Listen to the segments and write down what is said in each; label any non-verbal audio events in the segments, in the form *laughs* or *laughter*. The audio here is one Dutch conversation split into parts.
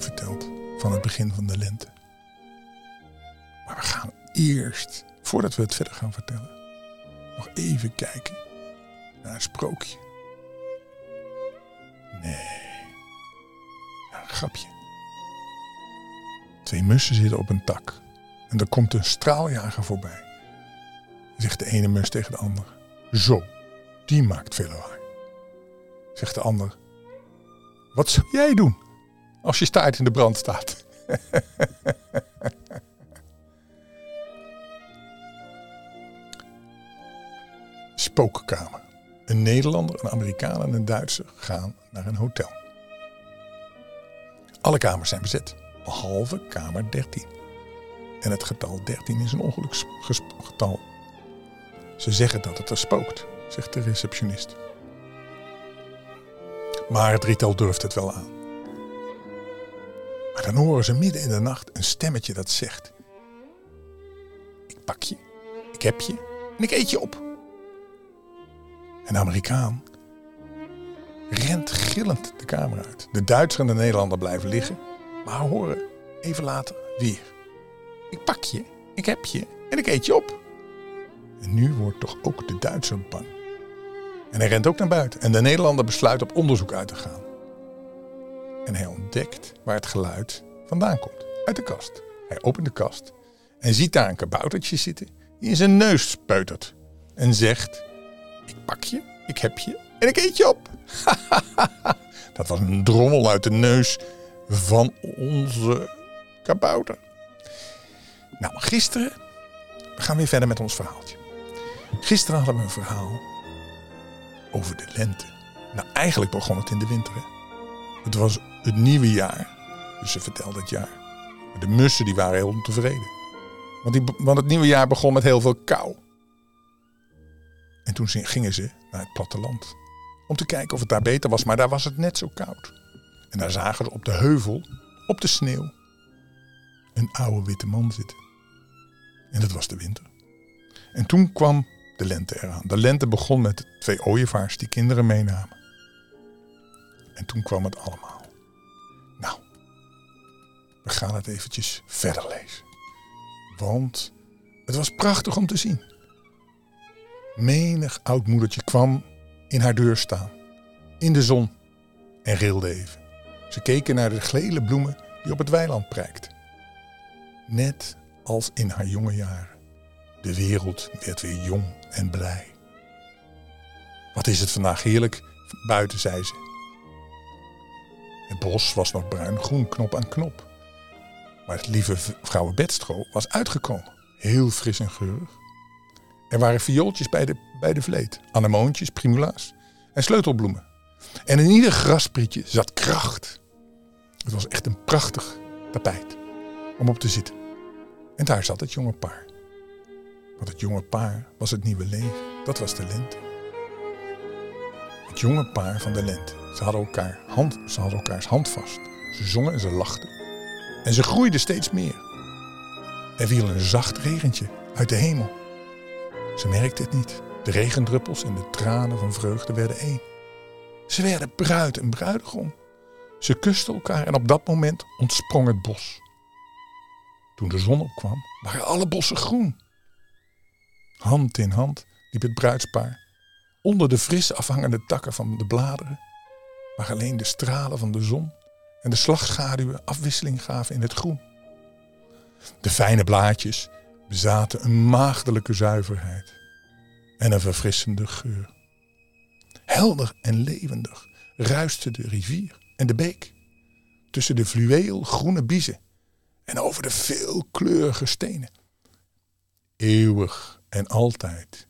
verhaaltje verteld van het begin van de lente. Maar we gaan eerst, voordat we het verder gaan vertellen, nog even kijken naar een sprookje. Nee, een grapje. Twee mussen zitten op een tak en er komt een straaljager voorbij. Zegt de ene mus tegen de ander: Zo, die maakt veel lawaai. Zegt de ander: Wat zou jij doen als je staart in de brand staat? *laughs* Spookkamer. Een Nederlander, een Amerikaan en een Duitser gaan naar een hotel. Alle kamers zijn bezet, behalve kamer 13. En het getal 13 is een ongeluksgetal. Ze zeggen dat het er spookt, zegt de receptionist. Maar het drietal durft het wel aan. Dan horen ze midden in de nacht een stemmetje dat zegt: Ik pak je, ik heb je en ik eet je op. En de Amerikaan rent gillend de kamer uit. De Duitser en de Nederlander blijven liggen, maar horen even later weer: Ik pak je, ik heb je en ik eet je op. En nu wordt toch ook de Duitser bang. En hij rent ook naar buiten. En de Nederlander besluit op onderzoek uit te gaan. En hij ontdekt waar het geluid vandaan komt. Uit de kast. Hij opent de kast en ziet daar een kaboutertje zitten die in zijn neus speutert. En zegt, ik pak je, ik heb je en ik eet je op. *laughs* Dat was een drommel uit de neus van onze kabouter. Nou, gisteren, we gaan weer verder met ons verhaaltje. Gisteren hadden we een verhaal over de lente. Nou, eigenlijk begon het in de winter. Het was het nieuwe jaar. Dus ze vertelde het jaar. Maar de mussen die waren heel ontevreden. Want, die, want het nieuwe jaar begon met heel veel kou. En toen gingen ze naar het platteland. Om te kijken of het daar beter was. Maar daar was het net zo koud. En daar zagen ze op de heuvel, op de sneeuw, een oude witte man zitten. En dat was de winter. En toen kwam de lente eraan. De lente begon met twee ooievaars die kinderen meenamen. En toen kwam het allemaal. Nou, we gaan het eventjes verder lezen. Want het was prachtig om te zien. Menig oud moedertje kwam in haar deur staan, in de zon, en rilde even. Ze keken naar de gele bloemen die op het weiland prijkten. Net als in haar jonge jaren. De wereld werd weer jong en blij. Wat is het vandaag heerlijk buiten, zei ze. Het bos was nog bruin-groen, knop aan knop. Maar het lieve vrouwenbedstro was uitgekomen. Heel fris en geurig. Er waren viooltjes bij de, bij de vleet, anemoontjes, primula's en sleutelbloemen. En in ieder grasprietje zat kracht. Het was echt een prachtig tapijt om op te zitten. En daar zat het jonge paar. Want het jonge paar was het nieuwe leven. Dat was de lente. Het jonge paar van de lente. Ze hadden, elkaar hand, ze hadden elkaars hand vast. Ze zongen en ze lachten. En ze groeiden steeds meer. Er viel een zacht regentje uit de hemel. Ze merkte het niet. De regendruppels en de tranen van vreugde werden één. Ze werden bruid en bruidegom. Ze kusten elkaar en op dat moment ontsprong het bos. Toen de zon opkwam, waren alle bossen groen. Hand in hand liep het bruidspaar. Onder de fris afhangende takken van de bladeren, waar alleen de stralen van de zon en de slagschaduwen afwisseling gaven in het groen. De fijne blaadjes bezaten een maagdelijke zuiverheid en een verfrissende geur. Helder en levendig ruiste de rivier en de beek tussen de fluweel groene biezen en over de veelkleurige stenen. Eeuwig en altijd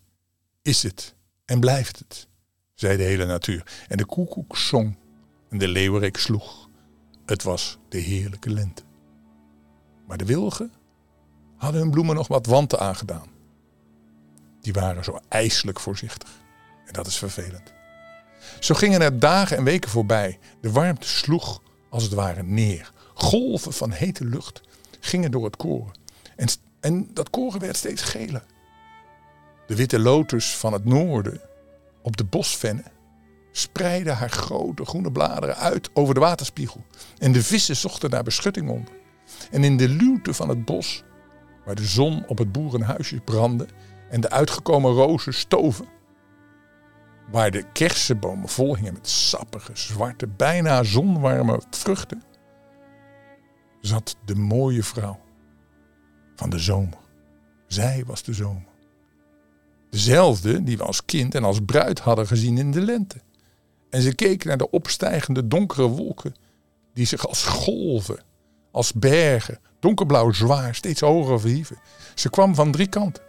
is het en blijft het, zei de hele natuur. En de koekoek zong en de leeuwerik sloeg. Het was de heerlijke lente. Maar de wilgen hadden hun bloemen nog wat wanten aangedaan. Die waren zo ijselijk voorzichtig. En dat is vervelend. Zo gingen er dagen en weken voorbij. De warmte sloeg als het ware neer. Golven van hete lucht gingen door het koren. En, en dat koren werd steeds geler. De witte lotus van het noorden op de bosvennen spreidde haar grote groene bladeren uit over de waterspiegel. En de vissen zochten daar beschutting onder. En in de luwte van het bos, waar de zon op het boerenhuisje brandde en de uitgekomen rozen stoven, waar de kersenbomen vol hingen met sappige, zwarte, bijna zonwarme vruchten, zat de mooie vrouw van de zomer. Zij was de zomer. Dezelfde die we als kind en als bruid hadden gezien in de lente. En ze keek naar de opstijgende donkere wolken die zich als golven, als bergen, donkerblauw zwaar, steeds hoger verhieven. Ze kwam van drie kanten.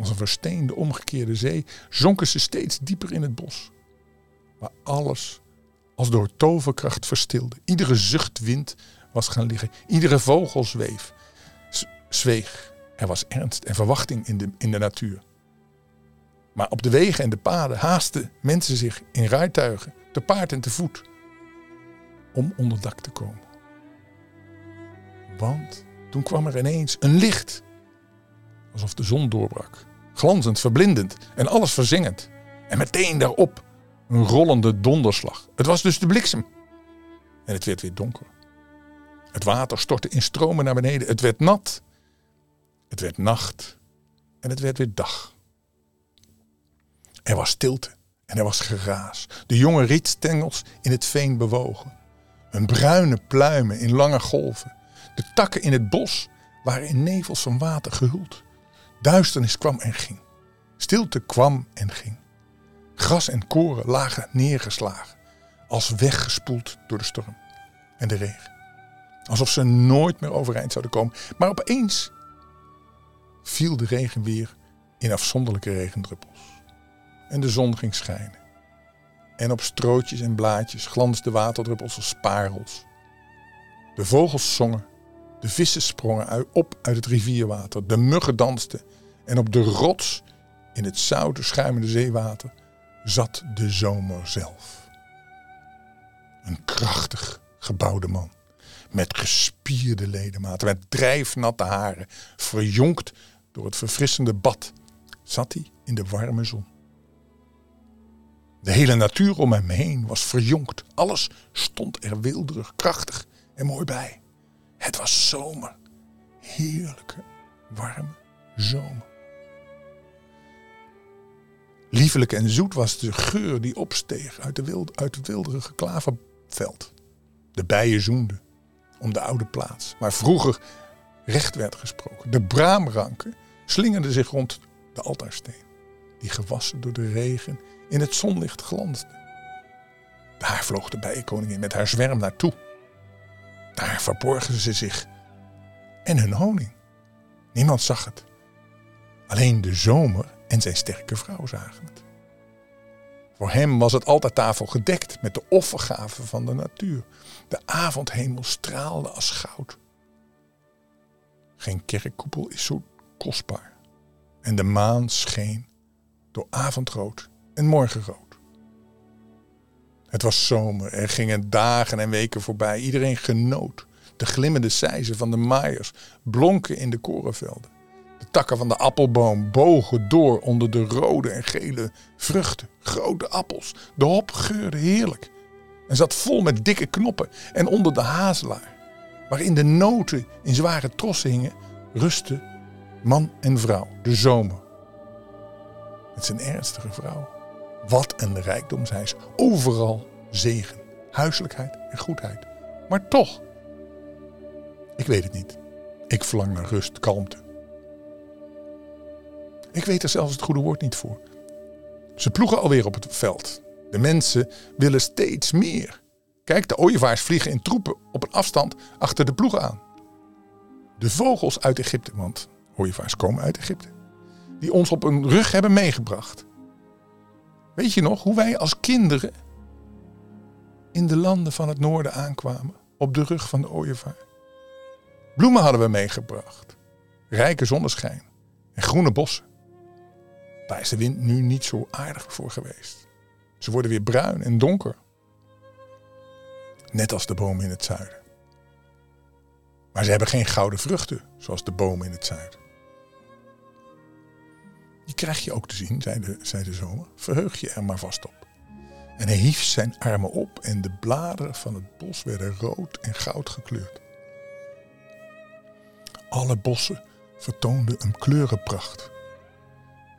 Als een versteende omgekeerde zee zonken ze steeds dieper in het bos. Waar alles als door toverkracht verstilde. Iedere zuchtwind was gaan liggen. Iedere vogel zweef, zweeg. Er was ernst en verwachting in de, in de natuur. Maar op de wegen en de paden haasten mensen zich in rijtuigen, te paard en te voet, om onder dak te komen. Want toen kwam er ineens een licht, alsof de zon doorbrak, glanzend, verblindend en alles verzengend. En meteen daarop een rollende donderslag. Het was dus de bliksem. En het werd weer donker. Het water stortte in stromen naar beneden. Het werd nat. Het werd nacht. En het werd weer dag. Er was stilte en er was geraas. De jonge rietstengels in het veen bewogen. Hun bruine pluimen in lange golven. De takken in het bos waren in nevels van water gehuld. Duisternis kwam en ging. Stilte kwam en ging. Gras en koren lagen neergeslagen, als weggespoeld door de storm en de regen. Alsof ze nooit meer overeind zouden komen. Maar opeens viel de regen weer in afzonderlijke regendruppels en de zon ging schijnen. En op strootjes en blaadjes glansden waterdruppels als parels. De vogels zongen, de vissen sprongen op uit het rivierwater, de muggen dansten en op de rots in het zoute schuimende zeewater zat de zomer zelf. Een krachtig gebouwde man, met gespierde ledematen, met drijfnatte haren, verjonkt door het verfrissende bad, zat hij in de warme zon. De hele natuur om hem heen was verjonkt. Alles stond er wilderig, krachtig en mooi bij. Het was zomer. Heerlijke, warme zomer. Liefelijk en zoet was de geur die opsteeg uit, de wild, uit het wilderige klaverveld. De bijen zoenden om de oude plaats, waar vroeger recht werd gesproken. De braamranken slingerden zich rond de altaarsteen, die gewassen door de regen in het zonlicht glansde. Daar vloog de bijenkoningin met haar zwerm naartoe. Daar verborgen ze zich en hun honing. Niemand zag het. Alleen de zomer en zijn sterke vrouw zagen het. Voor hem was het altaartafel gedekt met de offergaven van de natuur. De avondhemel straalde als goud. Geen kerkkoepel is zo kostbaar. En de maan scheen door avondrood en morgenrood. Het was zomer, er gingen dagen en weken voorbij. Iedereen genoot. De glimmende seizen van de maaiers blonken in de korenvelden. De takken van de appelboom bogen door onder de rode en gele vruchten. Grote appels. De hop geurde heerlijk. En zat vol met dikke knoppen. En onder de hazelaar, waarin de noten in zware trossen hingen, rustten man en vrouw, de zomer. Met zijn ernstige vrouw. Wat een rijkdom zij is. Overal zegen, huiselijkheid en goedheid. Maar toch, ik weet het niet. Ik verlang naar rust, kalmte. Ik weet er zelfs het goede woord niet voor. Ze ploegen alweer op het veld. De mensen willen steeds meer. Kijk, de ooievaars vliegen in troepen op een afstand achter de ploegen aan. De vogels uit Egypte, want ooievaars komen uit Egypte, die ons op een rug hebben meegebracht. Weet je nog hoe wij als kinderen in de landen van het noorden aankwamen op de rug van de ooievaar? Bloemen hadden we meegebracht, rijke zonneschijn en groene bossen. Daar is de wind nu niet zo aardig voor geweest. Ze worden weer bruin en donker. Net als de bomen in het zuiden. Maar ze hebben geen gouden vruchten zoals de bomen in het zuiden. Die krijg je ook te zien, zei de, zei zomer. Verheug je er maar vast op. En hij hief zijn armen op en de bladeren van het bos werden rood en goud gekleurd. Alle bossen vertoonden een kleurenpracht.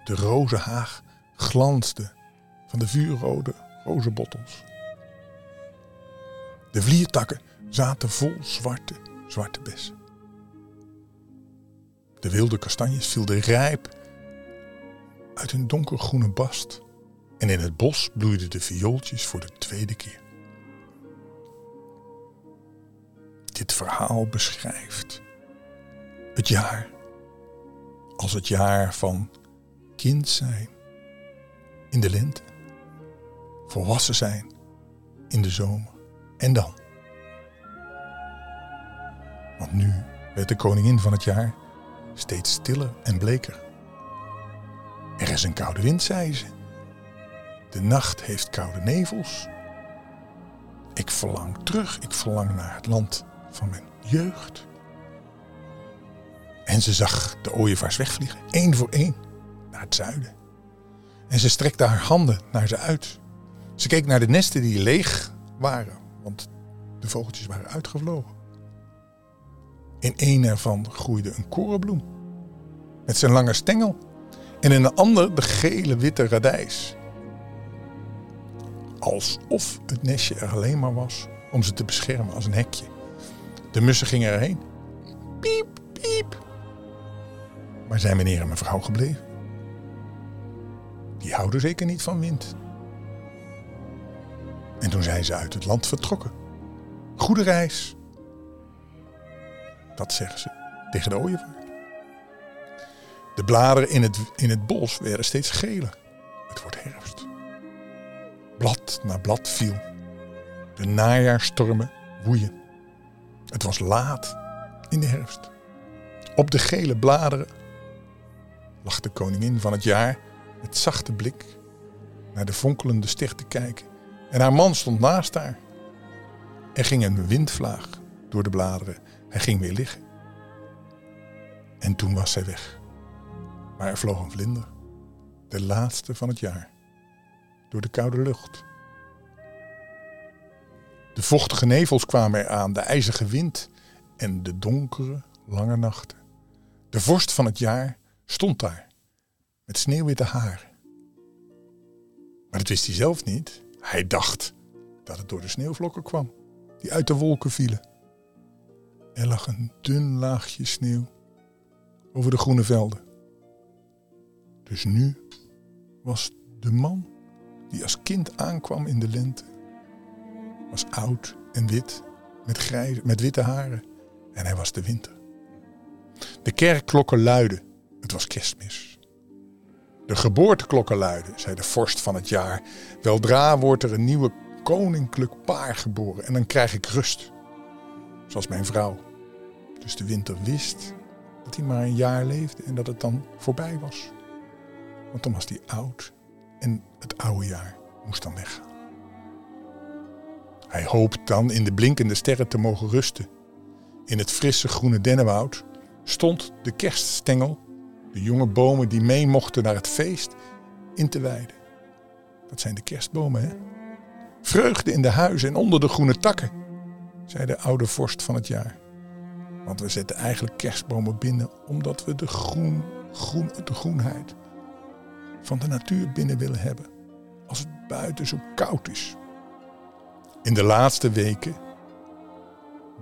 De rozenhaag glansde van de vuurrode rozenbottels. De vliertakken zaten vol zwarte, zwarte bessen. De wilde kastanjes vielden rijp uit hun donkergroene bast. En in het bos bloeiden de viooltjes voor de tweede keer. Dit verhaal beschrijft het jaar als het jaar van kind zijn in de lente, volwassen zijn in de zomer en dan. Want nu werd de koningin van het jaar steeds stiller en bleker. Er is een koude wind, zei ze. De nacht heeft koude nevels. Ik verlang terug, ik verlang naar het land van mijn jeugd. En ze zag de ooievaars wegvliegen, één voor één, naar het zuiden. En ze strekte haar handen naar ze uit. Ze keek naar de nesten die leeg waren, want de vogeltjes waren uitgevlogen. In een ervan groeide een korenbloem met zijn lange stengel en in een ander de gele witte radijs. Alsof het nestje er alleen maar was om ze te beschermen als een hekje. De mussen gingen erheen. Piep, piep. Maar zijn meneer en mevrouw gebleven? Die houden zeker niet van wind. En toen zijn ze uit het land vertrokken. Goede reis. Dat zeggen ze tegen de ooievaar. De bladeren in het, in het bos werden steeds geler. Het wordt herfst. Blad na blad viel. De najaarstormen woeien. Het was laat in de herfst. Op de gele bladeren lag de koningin van het jaar met zachte blik naar de fonkelende ster te kijken. En haar man stond naast haar. Er ging een windvlaag door de bladeren. Hij ging weer liggen. En toen was zij weg. Maar er vloog een vlinder, de laatste van het jaar, door de koude lucht. De vochtige nevels kwamen eraan, de ijzige wind en de donkere, lange nachten. De vorst van het jaar stond daar, met sneeuwwitte haar. Maar dat wist hij zelf niet. Hij dacht dat het door de sneeuwvlokken kwam, die uit de wolken vielen. Er lag een dun laagje sneeuw over de groene velden. Dus nu was de man die als kind aankwam in de lente, was oud en wit, met, met witte haren. En hij was de winter. De kerkklokken luidden. Het was kerstmis. De geboorteklokken luiden, zei de vorst van het jaar. Weldra wordt er een nieuwe koninklijk paar geboren en dan krijg ik rust. Zoals mijn vrouw. Dus de winter wist dat hij maar een jaar leefde en dat het dan voorbij was. Want dan was hij oud en het oude jaar moest dan weggaan. Hij hoopt dan in de blinkende sterren te mogen rusten. In het frisse groene dennenwoud stond de kerststengel, de jonge bomen die mee mochten naar het feest, in te weiden. Dat zijn de kerstbomen, hè? Vreugde in de huizen en onder de groene takken, zei de oude vorst van het jaar. Want we zetten eigenlijk kerstbomen binnen omdat we de, groen, groen, de groenheid van de natuur binnen willen hebben. Als het buiten zo koud is. In de laatste weken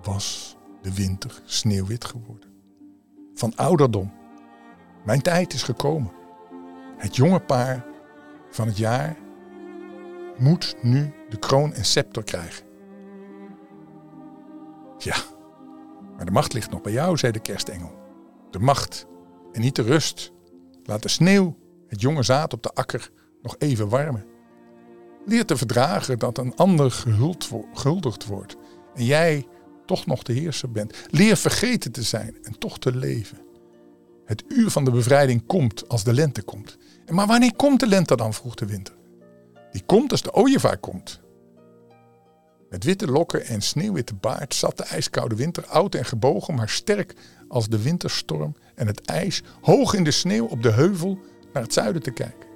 was de winter sneeuwwit geworden. Van ouderdom. Mijn tijd is gekomen. Het jonge paar van het jaar moet nu de kroon en scepter krijgen. Ja, maar de macht ligt nog bij jou, zei de kerstengel. De macht en niet de rust. Laat de sneeuw het jonge zaad op de akker nog even warmen. Leer te verdragen dat een ander gehuldigd wordt en jij toch nog de heerser bent. Leer vergeten te zijn en toch te leven. Het uur van de bevrijding komt als de lente komt. Maar wanneer komt de lente dan? vroeg de winter. Die komt als de ooievaar komt. Met witte lokken en sneeuwwitte baard zat de ijskoude winter oud en gebogen, maar sterk als de winterstorm en het ijs hoog in de sneeuw op de heuvel naar het zuiden te kijken.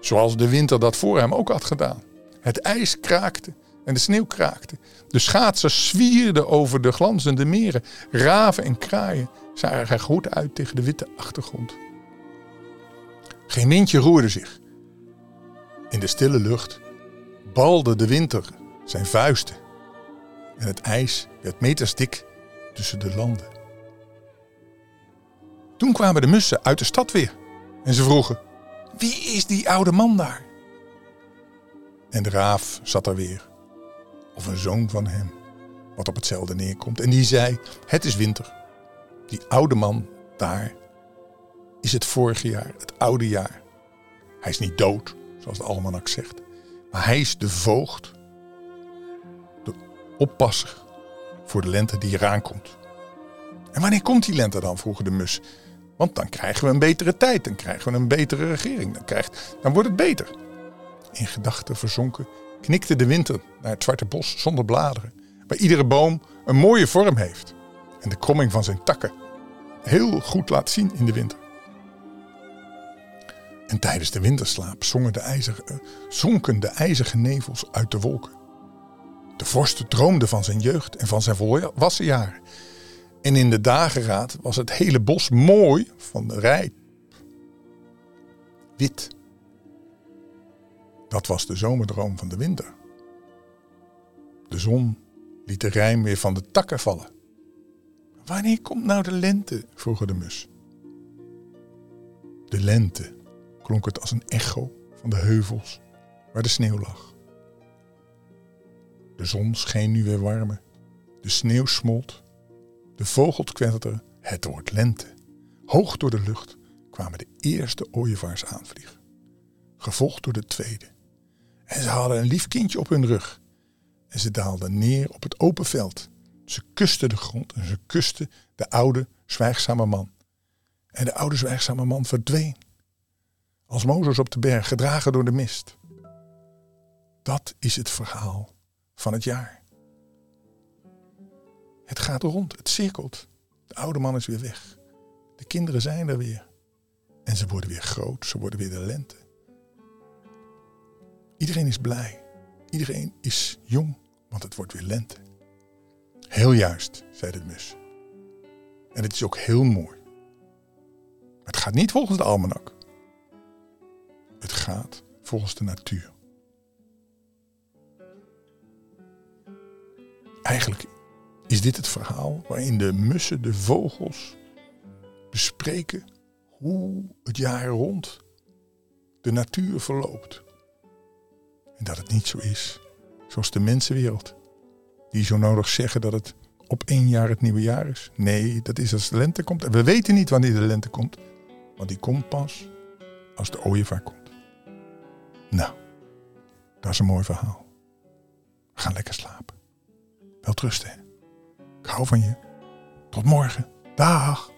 Zoals de winter dat voor hem ook had gedaan. Het ijs kraakte en de sneeuw kraakte. De schaatsers zwierden over de glanzende meren. Raven en kraaien zagen er goed uit tegen de witte achtergrond. Geen windje roerde zich. In de stille lucht balde de winter zijn vuisten. En het ijs werd metersdik tussen de landen. Toen kwamen de mussen uit de stad weer. En ze vroegen, wie is die oude man daar? En de raaf zat er weer. Of een zoon van hem, wat op hetzelfde neerkomt. En die zei, het is winter. Die oude man daar is het vorige jaar, het oude jaar. Hij is niet dood, zoals de almanak zegt. Maar hij is de voogd, de oppasser voor de lente die eraan komt. En wanneer komt die lente dan? vroegen de mus. Want dan krijgen we een betere tijd, dan krijgen we een betere regering, dan, krijgt, dan wordt het beter. In gedachten verzonken knikte de winter naar het zwarte bos zonder bladeren, waar iedere boom een mooie vorm heeft en de kromming van zijn takken heel goed laat zien in de winter. En tijdens de winterslaap zongen de ijzer, eh, zonken de ijzige nevels uit de wolken. De vorst droomde van zijn jeugd en van zijn volwassen jaren. En in de dageraad was het hele bos mooi van de rijp. Wit. Dat was de zomerdroom van de winter. De zon liet de rijm weer van de takken vallen. Wanneer komt nou de lente? vroeg de mus. De lente klonk het als een echo van de heuvels waar de sneeuw lag. De zon scheen nu weer warmer. De sneeuw smolt. De vogels kwetterden. Het wordt lente. Hoog door de lucht kwamen de eerste ooievaars aanvliegen. Gevolgd door de tweede. En ze hadden een lief kindje op hun rug. En ze daalden neer op het open veld. Ze kusten de grond en ze kusten de oude, zwijgzame man. En de oude, zwijgzame man verdween. Als Mozes op de berg, gedragen door de mist. Dat is het verhaal van het jaar. Het gaat rond, het cirkelt. De oude man is weer weg. De kinderen zijn er weer. En ze worden weer groot, ze worden weer de lente. Iedereen is blij. Iedereen is jong, want het wordt weer lente. Heel juist, zei de mus. En het is ook heel mooi. Maar het gaat niet volgens de almanak. Het gaat volgens de natuur. Eigenlijk is dit het verhaal waarin de mussen, de vogels, bespreken hoe het jaar rond de natuur verloopt. En dat het niet zo is zoals de mensenwereld, die zo nodig zeggen dat het op één jaar het nieuwe jaar is. Nee, dat is als de lente komt. En we weten niet wanneer de lente komt, want die komt pas als de ooievaar komt. Nou, dat is een mooi verhaal. Gaan lekker slapen. Wel trusten. Ik hou van je. Tot morgen. Dag.